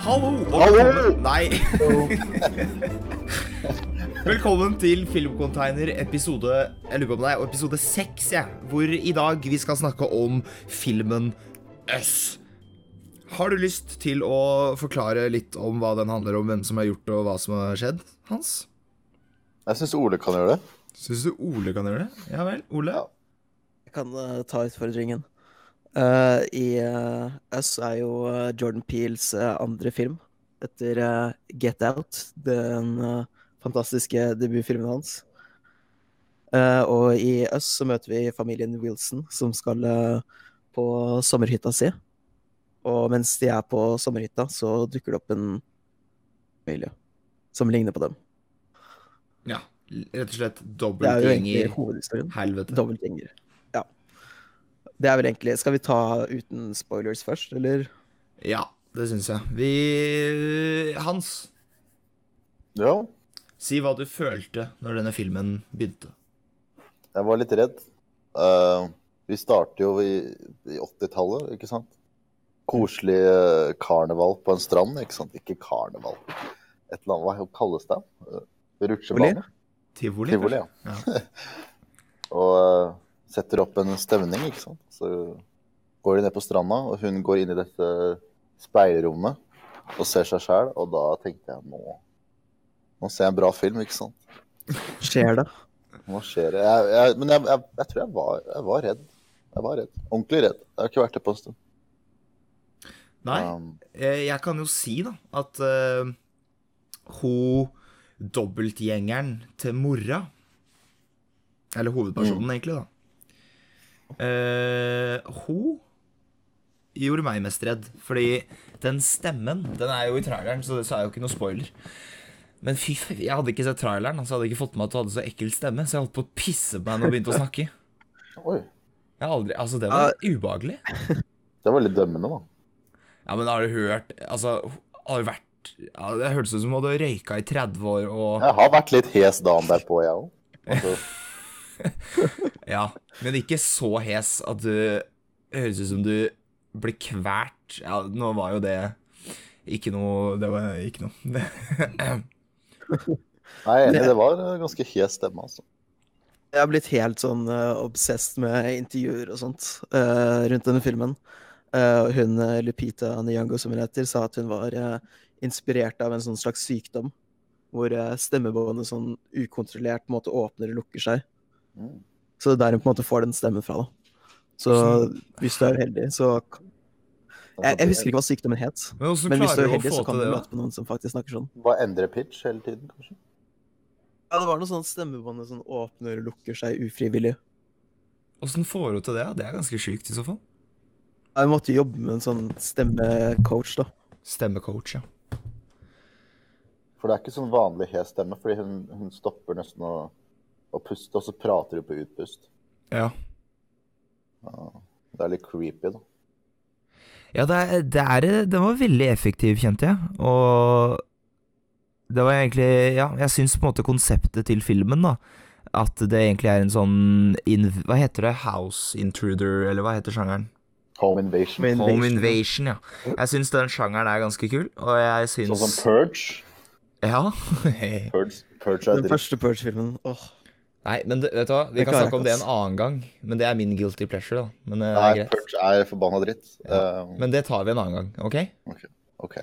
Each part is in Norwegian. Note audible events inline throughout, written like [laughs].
Hallo Hallo! velkommen Nei. velkommen til Filmcontainer episode Jeg lurer på om det er episode 6, ja, hvor i dag vi skal snakke om filmen Us. Har du lyst til å forklare litt om hva den handler om, hvem som har gjort det, og hva som har skjedd, Hans? Jeg syns Ole kan gjøre det. Syns du Ole kan gjøre det? Ja vel. Ole? Ja. Jeg kan uh, ta utfordringen. Eh, I uh, Us er jo uh, Jordan Peels eh, andre film etter eh, Get Out, den eh, fantastiske debutfilmen hans. Eh, og i Us så møter vi familien Wilson, som skal eh, på sommerhytta si. Og mens de er på sommerhytta, så dukker det opp en familie som ligner på dem. Ja. Rett og slett er dobbeltgjenger. Helvete. Dobbeltgjenger. Det er vel egentlig Skal vi ta uten spoilers først, eller? Ja, det syns jeg. Vi Hans, Ja, si hva du følte når denne filmen begynte. jeg var litt redd. Uh, vi starter jo i, i 80-tallet, ikke sant? Koselig uh, karneval på en strand, ikke sant? Ikke karneval. Et eller annet, hva kalles det? Uh, Rutsjebane? Tivoli? Tivoli, ja. Ja. [laughs] Og eh, setter opp en stevning, ikke sant. Så går de ned på stranda, og hun går inn i dette speilrommet og ser seg sjæl, og da tenkte jeg nå Nå ser jeg en bra film, ikke sant. Skjer det? Hva skjer det? Jeg, jeg, men jeg, jeg, jeg tror jeg var, jeg var redd. Jeg var redd. Ordentlig redd. Jeg har ikke vært det på en stund. Nei, Um, eh, jeg kan jo si, da, at uh, hun dobbeltgjengeren til mora Eller hovedpersonen, egentlig, da. Eh, hun gjorde meg mest redd. Fordi den stemmen Den er jo i traileren, så det så er jo ikke noe spoiler. Men fy, faen, jeg hadde ikke sett traileren, så jeg hadde ikke fått med at du hadde så ekkel stemme. Så jeg holdt på å pisse på meg når du begynte å snakke. [laughs] oi. Jeg aldri, altså Det var ubehagelig. [laughs] Det var litt dømmende, da. Ja, men har du hørt Altså, har du vært ja, Det hørtes ut som du hadde røyka i 30 år og Jeg har vært litt hes dagen derpå, jeg òg. Altså, [laughs] Ja, men ikke så hes at du høres ut som du blir kvært. Ja, nå var jo det ikke noe Det var ikke noe. Det, [laughs] nei, enig, det var en ganske hes stemme, altså. Jeg har blitt helt sånn uh, obsessed med intervjuer og sånt uh, rundt denne filmen. Uh, hun Lupita Nyang'o, som hun heter, sa at hun var eh, inspirert av en sånn slags sykdom. Hvor stemmebåndet sånn ukontrollert på en måte åpner og lukker seg. Så det er der hun på en måte får den stemmen fra. da. Så hvis du er uheldig, så jeg, jeg husker ikke hva sykdommen het. men Men hvis du er heldig, uheldig, så kan du møte på noen som faktisk snakker sånn. Bare endre pitch hele tiden, kanskje. Ja, det var noe sånn stemmebåndet som åpner og lukker seg ufrivillig. Åssen får du til det? Det er ganske sjukt, i så fall. Jeg måtte jobbe med en sånn stemmecoach, da. Stemmecoach, ja. For det er ikke sånn vanlig hes stemme, fordi hun, hun stopper nesten å, å puste, og så prater du på utpust. Ja. Ja, det er litt creepy, da. Ja, det er, det er Den var veldig effektiv, kjente jeg. Og det var egentlig Ja, jeg syns på en måte konseptet til filmen, da At det egentlig er en sånn in, Hva heter det? House intruder, eller hva heter sjangeren? Home invasion. Home Invasion, invasion, ja. Jeg syns den sjangeren er ganske kul, og jeg syns Sånn som Purge. Ja. [laughs] Purge, Purge er Den dritt. første Purge-filmen. Åh. Nei, men det, vet du hva, vi kan snakke om det en annen gang. Men det er min guilty pleasure, da. Men eh, det Nei, er greit. Purge er forbanna dritt. Ja. Men det tar vi en annen gang, OK? OK.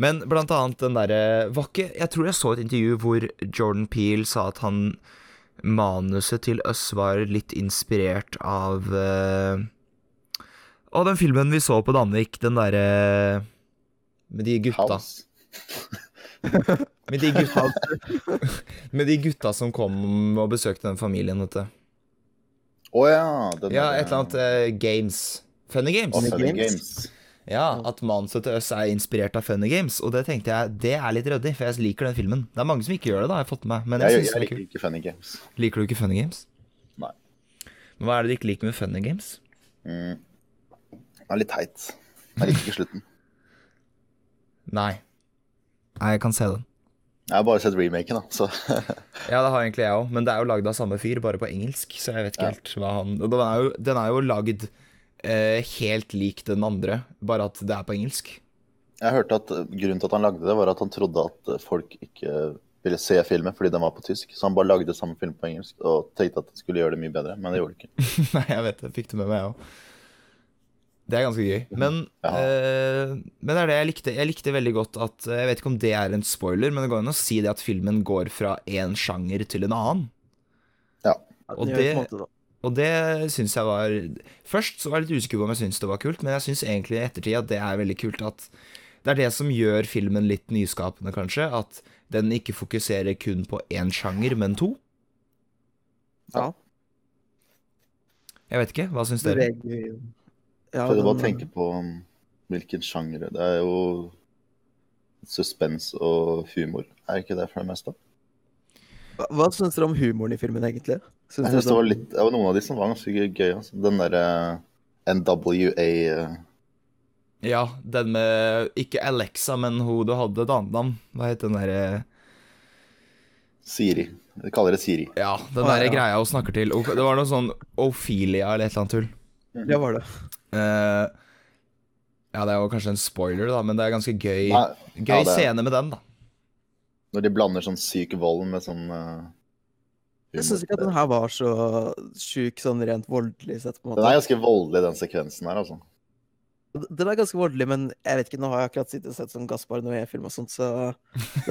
Men blant annet den derre var ikke Jeg tror jeg så et intervju hvor Jordan Peel sa at han Manuset til Us var litt inspirert av uh, Av den filmen vi så på Danvik, den derre Med de gutta. House. [laughs] Med de gutta [laughs] Med de gutta som kom og besøkte den familien, vet du. Å ja. Den Ja, et eller annet eh, Games. Funny Games. Oh, Funny Games. Ja, at manuset til Øss er inspirert av Funny Games. Og det tenkte jeg, det er litt ryddig, for jeg liker den filmen. Det er mange som ikke gjør det, da, jeg har jeg fått med meg. Men jeg, Jeg, jeg er liker ikke Funny Games. Liker du ikke Funny Games? Nei. Men hva er det du ikke liker med Funny Games? Mm. Den er litt teit. Jeg liker ikke slutten. Nei. Nei, jeg kan se den. Jeg har bare sett remaken, da, så [laughs] Ja, det har egentlig jeg òg, men det er jo lagd av samme fyr, bare på engelsk, så jeg vet ikke Ja. helt hva han Den er jo, den er jo lagd eh, helt lik den andre, bare at det er på engelsk. Jeg hørte at grunnen til at han lagde det, var at han trodde at folk ikke ville se filmen fordi den var på tysk. Så han bare lagde samme film på engelsk og tenkte at det skulle gjøre det mye bedre, men det gjorde det ikke. [laughs] Nei, jeg vet det. Fikk det med meg, òg. Det er ganske gøy. Men, Ja. eh, men det er det jeg likte. Jeg likte veldig godt at Jeg vet ikke om det er en spoiler, men det går an å si det at filmen går fra én sjanger til en annen. Ja. Og det- det. Og det syns jeg var Først så var jeg litt usikker på om jeg syntes det var kult, men jeg syns egentlig i ettertid at det er veldig kult at det er det som gjør filmen litt nyskapende, kanskje. At den ikke fokuserer kun på én sjanger, men to. Ja. Jeg vet ikke. Hva syns dere? Beveger ja, For du bare å tenke på um, hvilken sjanger det er. jo suspens og humor. Er ikke det for det meste? Hva, hva syns dere om humoren i filmen, egentlig? Synes Jeg synes det var litt, det var noen av de som var ganske gøy. Altså. Den derre NWA uh... Ja, den med Ikke Alexa, men hun du hadde et annet navn. Hva het den derre Siri. Vi kaller det Siri. Ja, den derre ja. greia hun snakker til. Det var noe sånn Ophelia eller et eller annet tull. Det var det. Eh, ja, det er jo kanskje en spoiler, da, men det er ganske gøy Nei, Gøy ja, det- scene med den, da. når de blander sånn syk vold med sånn uh, Jeg syns ikke at den her var så sjuk sånn rent voldelig sett, på en måte. Den er ganske voldelig, den sekvensen her, altså. Den er ganske voldelig, men jeg vet ikke, nå har jeg akkurat sittet og sett sånn Gaspar Noé-film og sånt, så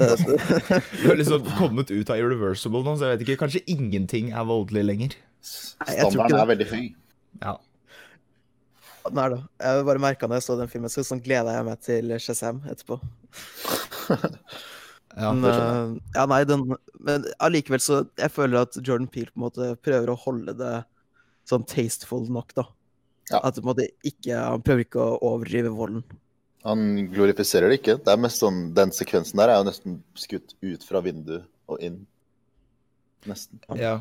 [laughs] Du har liksom kommet ut av Irreversible nå, så jeg vet ikke. Kanskje ingenting er voldelig lenger. Standarden er veldig høy. Ja. Den er det. Jeg bare merka når jeg så den filmen, så sånn gleda jeg meg til Shazam etterpå. [laughs] ja. Men, eh, ja, nei, den Men allikevel så Jeg føler at Jordan Peele på en måte prøver å holde det sånn tasteful nok, da. Ja. At på en måte ikke Han prøver ikke å overdrive volden. Han glorifiserer det ikke. Det er mest sånn, Den sekvensen der er jo nesten skutt ut fra vinduet og inn. Nesten. ja.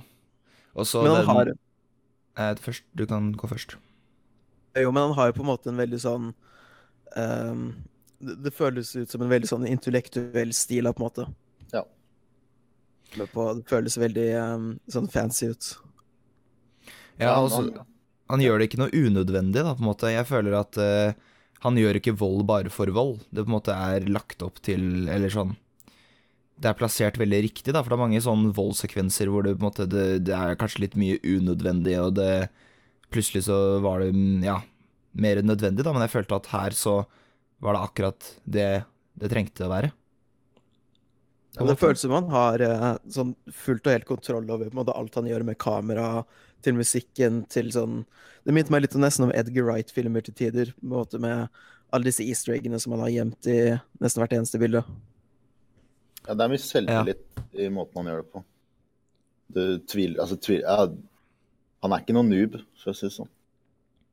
Og så Men han den har eh, Først, du kan gå først. Jo, men han har jo på en måte en veldig sånn um, det, det føles ut som en veldig sånn intellektuell stil, på en måte. Ja. På, det føles veldig um, sånn fancy ut. Ja, han- han- Han gjør det ikke noe unødvendig, da, på en måte. Jeg føler at uh, han gjør ikke vold bare for vold. Det på en måte er lagt opp til Eller sånn Det er plassert veldig riktig, da, for det er mange sånne voldssekvenser hvor det på en måte det, det er kanskje litt mye unødvendig, og det Plutselig så var det mm, ja, mer nødvendig, da, men jeg følte at her så var det akkurat det det trengte å være. Ja, det føles som han har eh, sånn fullt og helt kontroll over på en måte, alt han gjør med kamera, til musikken, til sånn Det minte meg litt om nesten om Edgar Wright-filmer til tider, på en måte med alle disse easter eggene som han har gjemt i nesten hvert eneste bilde. Ja, det er mye selvtillit i måten han gjør det på. Du tviler Altså, tvil, ja, han er ikke noen noob, for å si det sånn.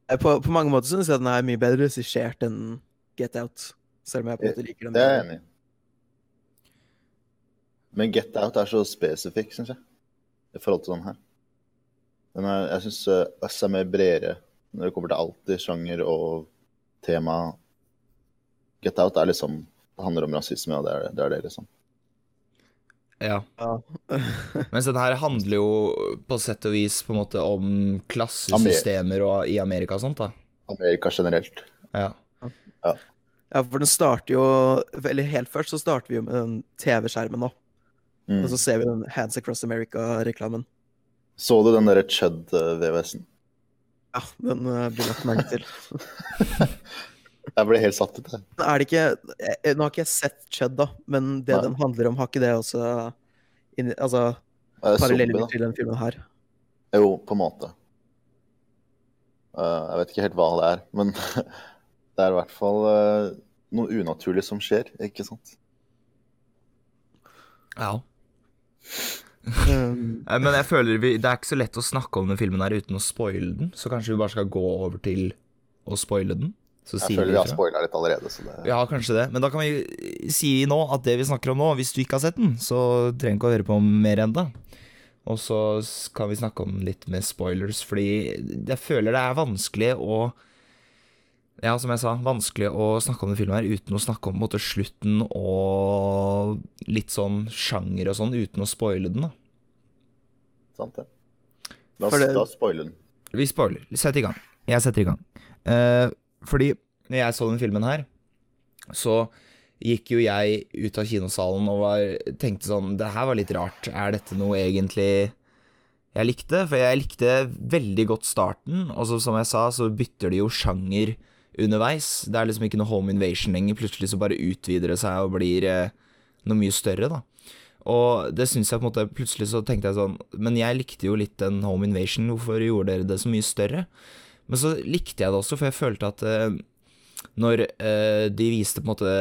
Eh, På, på mange måter syns jeg den er mye bedre regissert enn Get Out, selv om jeg på en måte liker den. Det er jeg enig i. Men Get Out er så spesifikk, syns jeg, i forhold til den her. Den er, jeg syns Us er mer bredere når det kommer til alt i sjanger og tema. Get Out er liksom Det handler om rasisme, og det er det, er det liksom. Ja. Ja. [laughs] Mens den her handler jo på sett og vis på en måte om klassesystemer og i Amerika og sånt, da. Amerika generelt. Ja. ja, for den starter jo Eller helt først så starter vi jo med den TV-skjermen nå. Mm. Og så ser vi den Hands Across America-reklamen. Så du den derre Chud-VVS-en? Ja, den uh, blir lagt merke til. [laughs] Jeg ble helt satt ut, jeg. Er det ikke eh, Nå har ikke jeg sett Chud, da, men det Nei. den handler om, har ikke det også inni, Altså da. til den filmen her? Jo, på en måte. Uh, jeg vet ikke helt hva det er, men [laughs] det er i hvert fall uh, noe unaturlig som skjer, ikke sant? ja. Um, [laughs] Eh, Men jeg føler vi, det er ikke så lett å snakke om den filmen her uten å spoile den, så kanskje vi bare skal gå over til å spoile den? Så Jeg sier føler vi har spoila litt allerede, så det Ja, kanskje det, men da kan vi si nå at det vi snakker om nå, hvis du ikke har sett den, så trenger du ikke å høre på mer enda. Og så kan vi snakke om litt med spoilers, fordi jeg føler det er vanskelig å Ja, som jeg sa, vanskelig å snakke om den filmen her uten å snakke om på en måte, slutten og litt sånn sjanger og sånn, uten å spoile den, da. sant det. La For det- da spoile den. Vi spoiler. Sett i gang. Jeg setter i gang. Eh, fordi når jeg så den filmen her, så gikk jo jeg ut av kinosalen og var, tenkte sånn Det her var litt rart. Er dette noe egentlig jeg likte? For jeg likte veldig godt starten, og så som jeg sa, så bytter de jo sjanger underveis. Det er liksom ikke noe home invasion lenger. Plutselig så bare utvider det seg og blir eh, noe mye større, da. Og det syns jeg på en måte Plutselig så tenkte jeg sånn Men jeg likte jo litt den home invasion. Hvorfor gjorde dere det så mye større? Men så likte jeg det også, for jeg følte at eh, når eh, de viste på en måte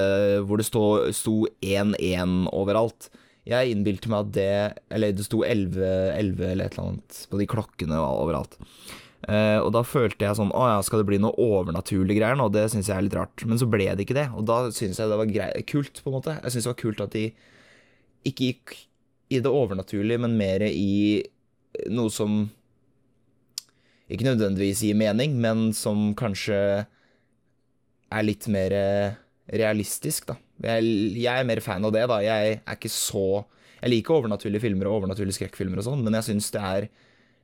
hvor det sto 1-1 overalt Jeg innbilte meg at det Eller det sto 11, 11 eller et eller annet på de klokkene overalt. Uh, og da følte jeg sånn Å ja, skal det bli noe overnaturlig greier nå? Det syns jeg er litt rart. Men så ble det ikke det, og da syns jeg det var grei, kult, på en måte. Jeg syns det var kult at de ikke gikk i det overnaturlige, men mer i noe som ikke nødvendigvis gir mening, men som kanskje er litt mer eh, realistisk, da. Jeg, jeg er mer fan av det, da. Jeg er ikke så Jeg liker overnaturlige filmer og overnaturlige skrekkfilmer og sånn, men jeg syns det er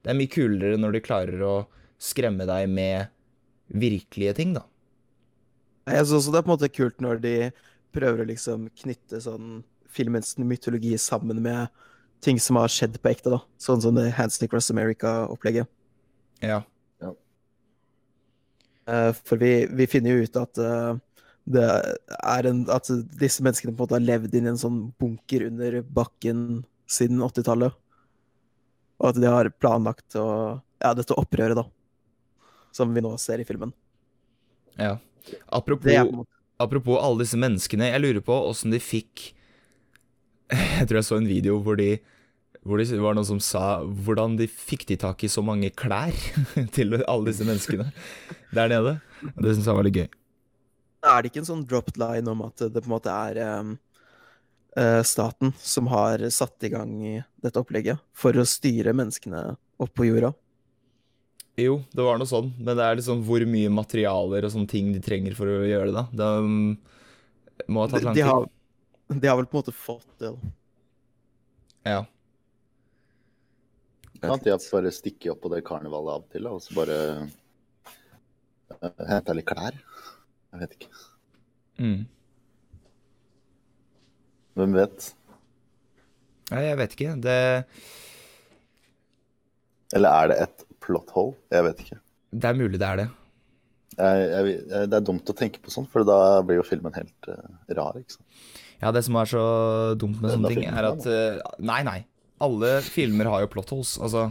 Det er mye kulere når de klarer å skremme deg med virkelige ting, da. Jeg syns også det er på en måte kult når de prøver å liksom knytte sånn filmens mytologi sammen med ting som har skjedd på ekte, da. Sånn som det Hands Ross America-opplegget. Ja. Eh, For vi, vi finner jo ut at eh, det er en At disse menneskene på en måte har levd inn i en sånn bunker under bakken siden 80-tallet. Og at de har planlagt å Ja, dette opprøret, da. Som vi nå ser i filmen. ja. Apropos Det er Apropos alle disse menneskene, jeg lurer på åssen de fikk [laughs] Jeg tror jeg så en video hvor de hvor det var noen som sa hvordan de fikk de tak i så mange klær [laughs] til alle disse menneskene der nede. Det syns jeg var litt gøy. Er det ikke en sånn dropped line om at det på en måte er eh, staten som har satt i gang dette opplegget for å styre menneskene opp på jorda? Jo, det var noe sånn, men det er liksom hvor mye materialer og sånne ting de trenger for å gjøre det, da. Det um, må ha De, tatt lang de, tid. har, de har vel på en måte fått det. da. Ja. Ikke jeg bare stikke opp på det karnevalet av og til, og så bare uh, hente litt klær? Jeg vet ikke. Mm. Hvem vet? Nei, jeg vet ikke. Det, Eller er det et plot hole? Jeg vet ikke. det er mulig det er det. Jeg, jeg, jeg, det er dumt å tenke på sånn, for da blir jo filmen helt uh, rar. ikke sant? Ja, det som er så dumt med sånne ting, er at uh, Nei, nei. Alle filmer har jo plot holes. Altså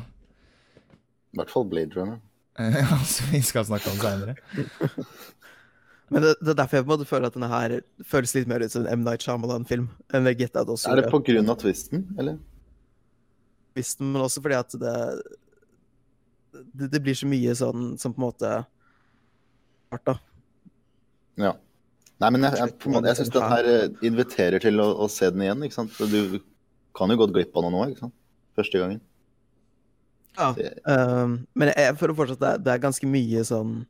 I hvert fall Blade Runner. [laughs] altså, vi skal snakke om seinere. [laughs] Men det, det er derfor jeg på en måte føler at denne her føles litt mer ut som en M. Night Shyamalan-film enn Get Out også Er det på grunn av twisten, eller? Twisten, men også fordi at det, det Det blir så mye sånn som på en måte Art, da. Ja. Nei, men jeg, jeg, jeg, jeg syns den her eh, inviterer til å, å se den igjen, ikke sant. Du kan jo gått glipp av noe nå, ikke sant. Første gangen. Ja. Det- Um, men jeg for å fortsette, det, er- det er ganske mye sånn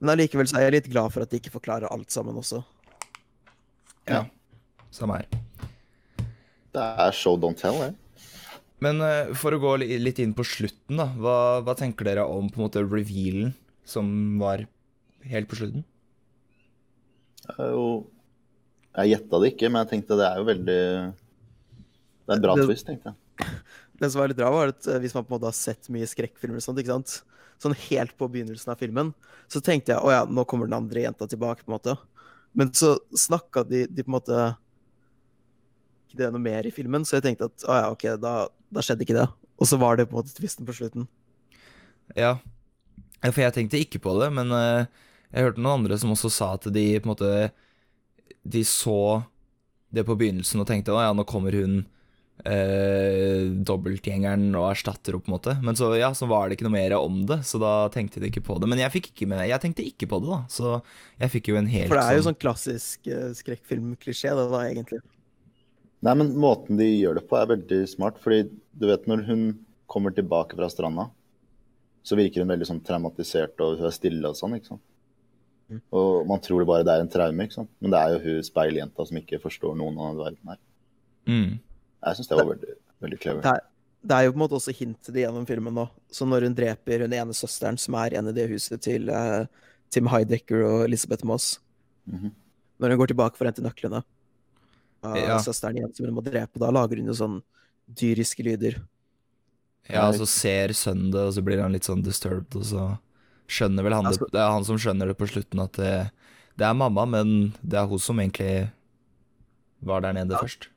Men allikevel så er jeg litt glad for at de ikke forklarer alt sammen også. Ja. Samme her. Det er show don't tell, det. Men eh, for å gå li- litt inn på slutten, da. Hva, hva tenker dere om på en måte revealen som var helt på slutten? Det er jo Jeg gjetta det ikke, men jeg tenkte det er jo veldig Det er en bra Det- twist, tenkte jeg. Det som var litt bra, var at eh, hvis man på en måte har sett mye skrekkfilmer sånt, ikke sant? Sånn helt på begynnelsen av filmen, så tenkte jeg å ja, nå kommer den andre jenta tilbake, på en måte. Men så snakka de, de på en måte ikke det noe mer i filmen, så jeg tenkte at å ja, OK, da, da skjedde ikke det. Og så var det på en måte tvisten på slutten. Ja. Ja, For jeg tenkte ikke på det, men eh, jeg hørte noen andre som også sa at de på en måte De så det på begynnelsen og tenkte å ja, nå kommer hun eh, dobbeltgjengeren og erstatter henne, på en måte. Men så ja, så var det ikke noe mer om det, så da tenkte de ikke på det. Men jeg fikk ikke med Jeg tenkte ikke på det, da. Så jeg fikk jo en helt For det er jo sånn klassisk uh, skrekkfilmklisjé, det da, egentlig. Nei, men måten de gjør det på, er veldig smart. Fordi du vet, når hun kommer tilbake fra stranda, så virker hun veldig sånn traumatisert, og hun er stille og sånn, ikke sant. Mm. Og man tror det bare det er en traume, ikke sant. Men det er jo hun speiljenta som ikke forstår noen av verden her. mm. Jeg syns det var veldig, veldig clever. Det er, det er jo på en måte også hint til det gjennom filmen nå. Så når hun dreper hun ene søsteren som er igjen i det huset til uh, Tim Heidecker og Elisabeth Moss, Mhm. Når hun går tilbake for å hente nøklene av Ja. søsteren igjen som hun må drepe, da lager hun jo sånn dyriske lyder. Ja, så ser sønnen det, og så blir han litt sånn disturbed, og så skjønner vel han det Altså- Det er han som skjønner det på slutten, at det, det er mamma, men det er hun som egentlig var der nede Ja. først.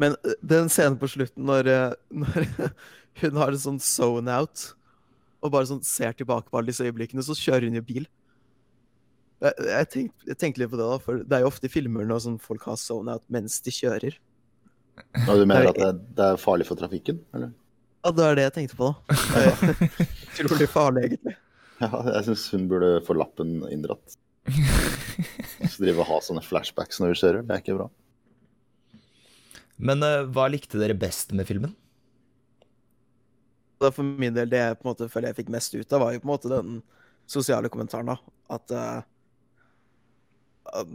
Men eh, den scenen på slutten når, eh, når [laughs] hun har en sånn zone out, og bare sånn ser tilbake på alle disse øyeblikkene, så kjører hun jo bil. Jeg, jeg, tenkte, jeg tenkte litt på det, da, for det er jo ofte i filmer når sånn folk har zone out mens de kjører. Ja, du mener at det, det er farlig for trafikken? Eller? Ja, det er det jeg tenkte på, da. [laughs] Utrolig farlig, egentlig. Ja, jeg syns hun burde få lappen inndratt. [laughs] Så drive og ha sånne flashbacks når vi kjører, det er ikke bra. Men eh, hva likte dere best med filmen? For min del, det jeg på en måte føler jeg fikk mest ut av, var jo på en måte den sosiale kommentaren, da. At uh,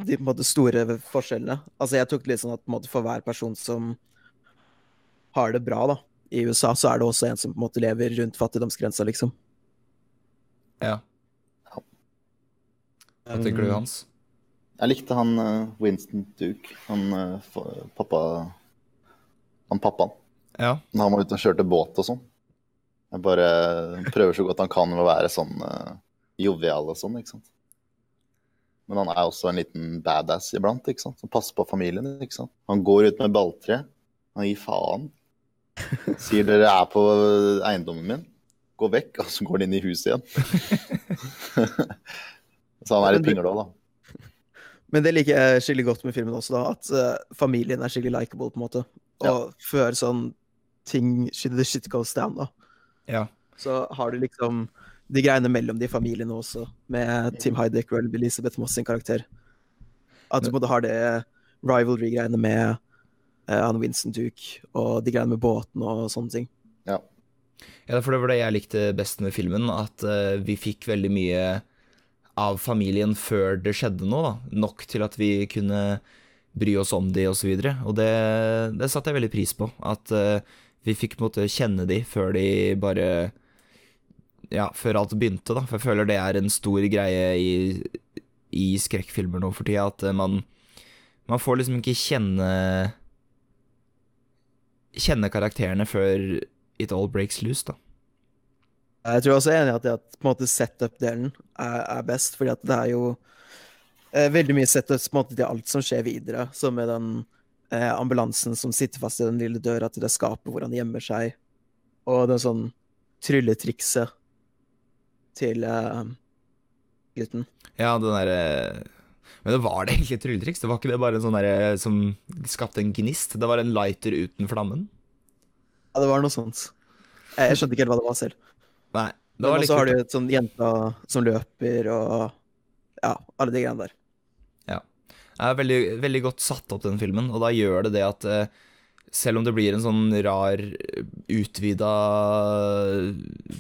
de på en måte store forskjellene. Altså, jeg tok det litt sånn at på en måte for hver person som har det bra, da, i USA, så er det også en som på en måte lever rundt fattigdomsgrensa, liksom. Ja, hva tenker du, Hans? Jeg likte han eh, Winston Duke, han pappa Han pappaen. Ja. Han var ute og kjørte båt og sånn. Jeg bare prøver så godt han kan med å være sånn uh, jovial og sånn, ikke sant. Men han er også en liten badass iblant, ikke sant. Som passer på familien, ikke sant. Han går ut med balltre. Han gir faen. Sier dere er på eiendommen min, gå vekk, og så går han inn i huset igjen. [laughs] så han er litt pinglete, da. Men det liker jeg skikkelig godt med filmen også, da, at eh, familien er skikkelig likeable, på en måte. Og Ja. før sånn ting the shit goes down, da, Ja. så har du liksom de greiene mellom de familiene også, med Tim Heideck og Elisabeth Moss sin karakter. At du både har det rivalry-greiene med eh, han Winston Duke, og de greiene med båten og sånne ting. Ja. Ja, for det var det jeg likte best med filmen, at eh, vi fikk veldig mye av familien før det skjedde noe, da. Nok til at vi kunne bry oss om de, og så. Og det, det satte jeg veldig pris på. At uh, vi fikk måtte kjenne de før de bare Ja, før alt begynte, da. For jeg føler det er en stor greie i, i skrekkfilmer nå for tida, at eh, man Man får liksom ikke kjenne Kjenne karakterene før it all breaks loose, da. Jeg tror også jeg er enig i at, at setup-delen er, er best, fordi at det er jo veldig mye setups på en måte til alt som skjer videre, som med den eh, ambulansen som sitter fast i den lille døra til det skapet hvor han gjemmer seg, og den sånn trylletrikset til eh, gutten. Ja, den derre Men det var det egentlig et trylletriks? Det var ikke det bare en sånn derre som skapte en gnist? Det var en lighter uten flammen? Ja, det var noe sånt. Jeg, jeg skjønte ikke helt hva det var selv. Nei. Det Men var litt også har du et sånn jenta som løper, og ja, alle de greiene der. Er veldig, veldig godt satt opp, den filmen, og da gjør det det at eh, selv om det blir en sånn rar utvida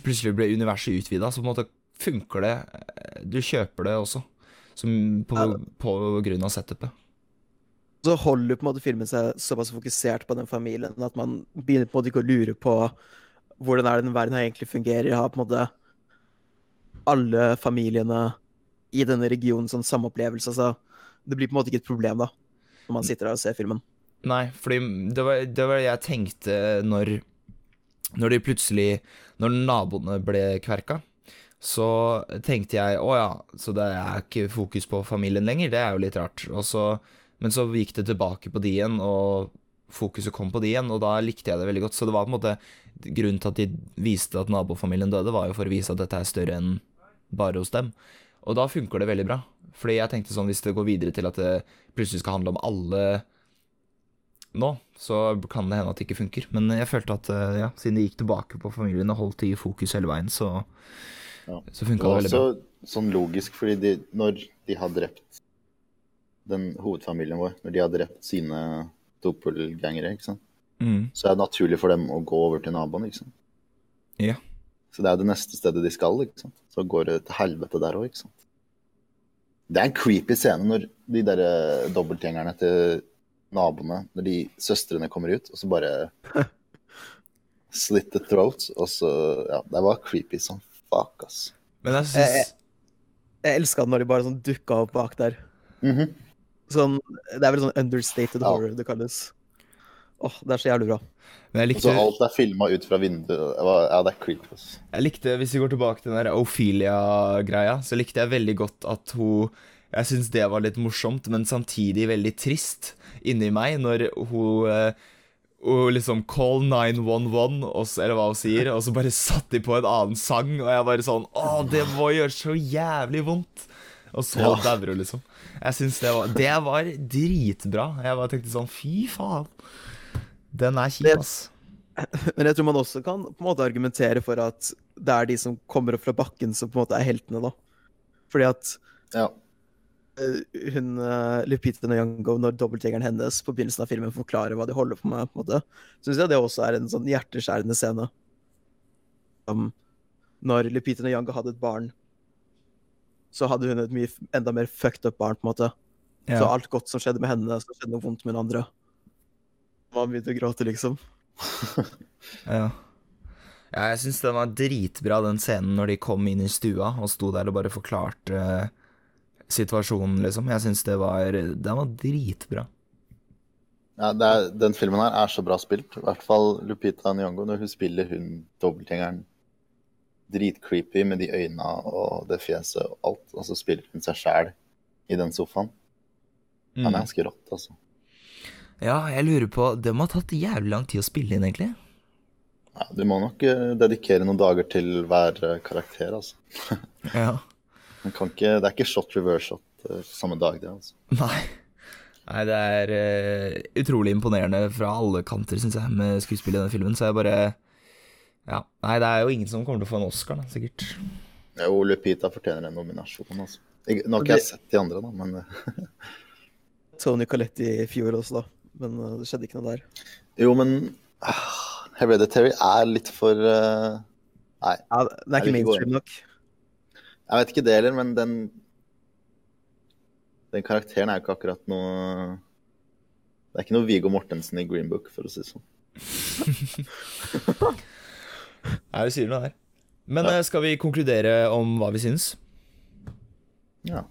Plutselig ble universet utvida, så på en måte funker det. eh, Du kjøper det også, som på, på grunn av setupet. Så holder på en måte filmen seg såpass fokusert på den familien at man begynner på en måte ikke å lure på hvordan er den verden her egentlig fungerer. Har på en måte alle familiene i denne regionen sånn samme opplevelse. Så det blir på en måte ikke et problem da, når man sitter der og ser filmen. Nei, fordi det var det var jeg tenkte når Når de plutselig Når naboene ble kverka, så tenkte jeg å ja, så det er ikke fokus på familien lenger. Det er jo litt rart. Så, men så gikk det tilbake på de igjen, og fokuset kom på de igjen, og da likte jeg det veldig godt. Så det var på en måte grunnen til at de viste at nabofamilien døde, var jo for å vise at dette er større enn bare hos dem. Og da funker det veldig bra. Fordi jeg tenkte sånn, hvis det går videre til at det plutselig skal handle om alle nå, så kan det hende at det ikke funker. Men jeg følte at eh, ja, siden de gikk tilbake på familien og holdt de i fokus hele veien, så, Ja. så Det funka det det, veldig bra. også sånn logisk, fordi de, når de har drept den hovedfamilien vår, når de har drept sine doppelgangere, ikke sant, Mm. så er det naturlig for dem å gå over til naboen, ikke sant. Ja. Så det er det neste stedet de skal, ikke sant. Så går det til helvete der òg, ikke sant. Det er en creepy scene når de der eh, dobbeltgjengerne til naboene, når de søstrene kommer ut, og så bare [laughs] Slit the throat. og så Ja, det var creepy som fuck, ass. Men jeg syns Jeg elska det når de bare sånn dukka opp bak der. Mhm. Sånn, det er vel sånn understated Ja. horror det kalles. Åh, det er så jævlig bra. Men jeg Og så likte, alt er filma ut fra vinduet. Ja, det er creepy. ass. jeg likte Hvis vi går tilbake til den der Ophelia-greia, så likte jeg veldig godt at hun Jeg syns det var litt morsomt, men samtidig veldig trist inni meg når hun og liksom Call 911, og så- eller hva hun sier, og så bare satte de på en annen sang, og jeg bare sånn Å, det må gjøre så jævlig vondt. Og så Ja. dauer hun, liksom. Jeg syns det var Det var dritbra. Jeg bare tenkte sånn Fy faen. Den er kjip, ass. [laughs] Men jeg tror man også kan på en måte argumentere for at det er de som kommer opp fra bakken, som på en måte er heltene, da. Fordi at Ja. eh, hun uh, Lupita Nyong'o, når dobbeltjegeren hennes på begynnelsen av filmen forklarer hva de holder på med, på en måte, syns jeg det også er en sånn hjerteskjærende scene. Um, når Lupita Nyong'o hadde et barn, så hadde hun et mye enda mer fucked up barn, på en måte. Så alt godt som skjedde med henne, så skjedde noe vondt med den andre. Man begynte å gråte, liksom. [laughs] Ja. ja jeg syns den var dritbra, den scenen når de kom inn i stua og sto der og bare forklarte uh, situasjonen, liksom. Jeg syns det var Den var dritbra. Ja, det er, den filmen her er så bra spilt. I hvert fall Lupita Nyong'o når hun spiller hun dobbeltgjengeren dritcreepy med de øynene og det fjeset og alt. Og så spiller hun seg sjæl i den sofaen. Han er ganske rått, altså. Ja, jeg lurer på Det må ha tatt jævlig lang tid å spille inn, egentlig. Ja, du må nok eh, dedikere noen dager til hver eh, karakter, altså. [laughs] Ja. Man kan ikke, det er ikke shot reverse shot eh, samme dag, det, altså. Nei. Nei, det er uh, utrolig imponerende fra alle kanter, syns jeg, med skuespillet i denne filmen. Så jeg bare Ja. Nei, det er jo ingen som kommer til å få en Oscar, da, sikkert. Jo, Lupita fortjener en nominasjon, altså. Nå har ikke jeg sett de andre, da, men [laughs] Tony Coletti i fjor også, da. Men uh, det skjedde ikke noe der. Jo, men ah, Hereditary er litt for uh, Nei, Ja, det er ikke mainstream nok. jeg vet ikke det heller, men den Den karakteren er jo ikke akkurat noe Det er ikke noe Viggo Mortensen i Green Book, for å si det sånn. [laughs] Nei, vi sier noe der. Men ja. skal vi konkludere om hva vi syns? Ja.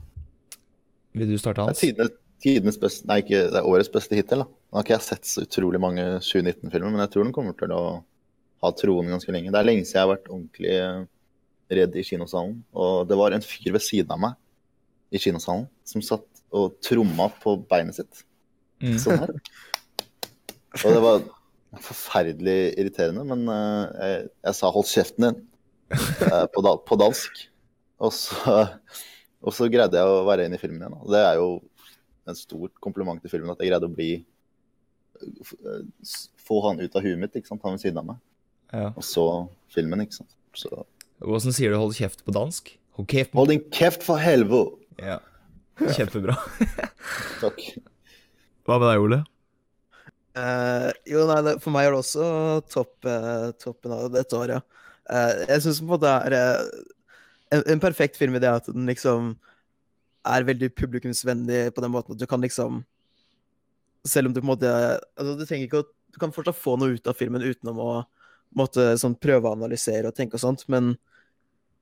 Vil du starte, Hans? Det er tidenes, tidenes beste Nei, ikke, det er årets beste hittil, da. Nå har ikke jeg sett så utrolig mange 2019-filmer, men jeg tror den kommer til å ha troen ganske lenge. Det er lenge siden jeg har vært ordentlig eh, redd i kinosalen. Og det var en fyr ved siden av meg i kinosalen som satt og tromma på beinet sitt. Mm. Sånn her. Og det var forferdelig irriterende, men eh, jeg, jeg sa 'hold kjeften din' eh, på, da, på dansk. Og så, og så greide jeg å være inne i filmen igjen. Og det er jo en stor kompliment til filmen at jeg greide å bli eh, Få han ut av huet mitt, ikke sant? han ved siden av meg. Ja. Og så filmen, ikke sant. Så Åssen sier du 'hold kjeft' på dansk? Hold kjeft. Hold din kjeft for helvete! Ja. Kjempebra. [laughs] Takk. Hva med deg, Ole? Uh, jo, nei, det, for meg er det også topp, uh, toppen av dette året. Uh, jeg syns på en måte det er en, en perfekt film i det at den liksom er veldig publikumsvennlig på den måten at du kan liksom Selv om du på en måte altså Du trenger ikke å Du kan fortsatt få noe ut av filmen utenom å måtte sånn prøve å analysere og tenke og sånt, men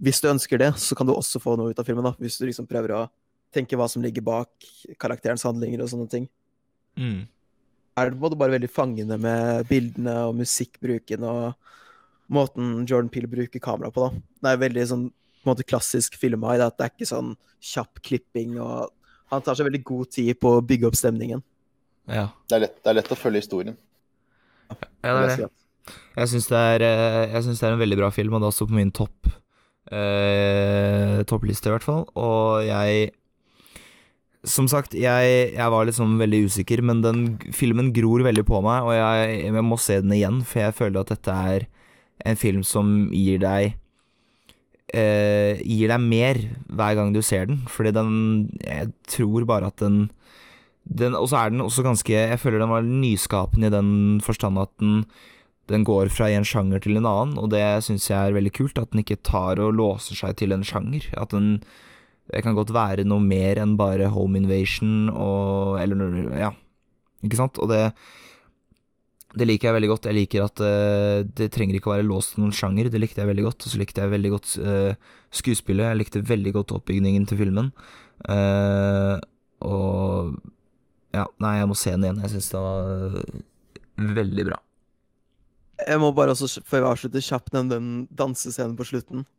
hvis du ønsker det, så kan du også få noe ut av filmen, da, hvis du liksom prøver å tenke hva som ligger bak karakterens handlinger og sånne ting Mm. er det på en måte bare veldig fangende med bildene og musikkbruken og måten Jordan Peele bruker kamera på. da. Det er veldig sånn på en måte klassisk filma i det at det er ikke sånn kjapp klipping. og Han tar seg veldig god tid på å bygge opp stemningen. Ja. Det er, lett, det er lett å følge historien. ja, det er det. Jeg syns det, eh, det er en veldig bra film, og det er også på min topp eh, toppliste, i hvert fall. Og jeg Som sagt, jeg, jeg var liksom veldig usikker, men den filmen gror veldig på meg, og jeg, jeg må se den igjen, for jeg føler at dette er en film som gir deg eh, Gir deg mer hver gang du ser den, fordi den Jeg tror bare at den den, og så er den også ganske Jeg føler den var nyskapende i den forstand at den, den går fra en sjanger til en annen, og det syns jeg er veldig kult. At den ikke tar og låser seg til en sjanger. At den Det kan godt være noe mer enn bare home invasion og Eller Ja, ikke sant? Og det det liker jeg veldig godt. Jeg liker at uh, det trenger ikke å være låst til noen sjanger. Det likte jeg veldig godt. Og så likte jeg veldig godt uh, skuespillet. Jeg likte veldig godt oppbygningen til filmen. Uh, og Ja, nei, jeg må se den igjen. Jeg syns det var veldig bra. Jeg må bare også, før vi avslutter, kjapt nevne den dansescenen på slutten. [laughs]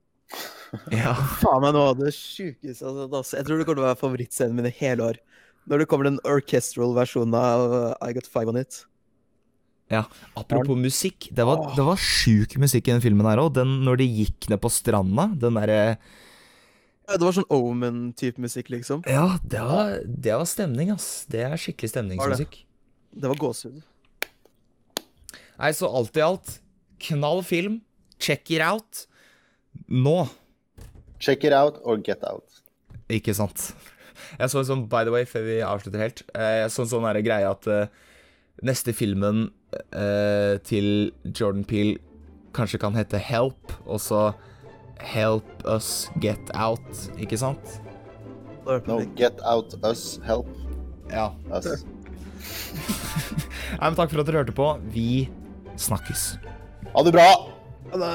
Ja. Faen meg noe av det sjukeste altså. Jeg tror det kommer til å være favorittscenen min i hele år. Når det kommer den orchestral versjonen av I Got Five On It. Apropos musikk, det var, det var sjuk musikk i den filmen her òg. Når de gikk ned på stranda, den derre Ja, Det var sånn Omen-type musikk, liksom. Ja, det var, det var stemning, ass. Det er skikkelig stemningsmusikk. Det var gåsehud. Nei, så alt i alt, knall film. Check it out. Nå, Check it out or get out. ikke sant. Jeg så en sånn, by the way, før vi avslutter helt, eh, jeg så en sånn greie at uh, neste filmen eh, til Jordan Peele kanskje kan hete Help, og så Help Us Get Out, ikke sant? No, get out us, help Ja. us. Nei, men takk for at dere hørte på. Vi snakkes. Ha det bra! Ha det.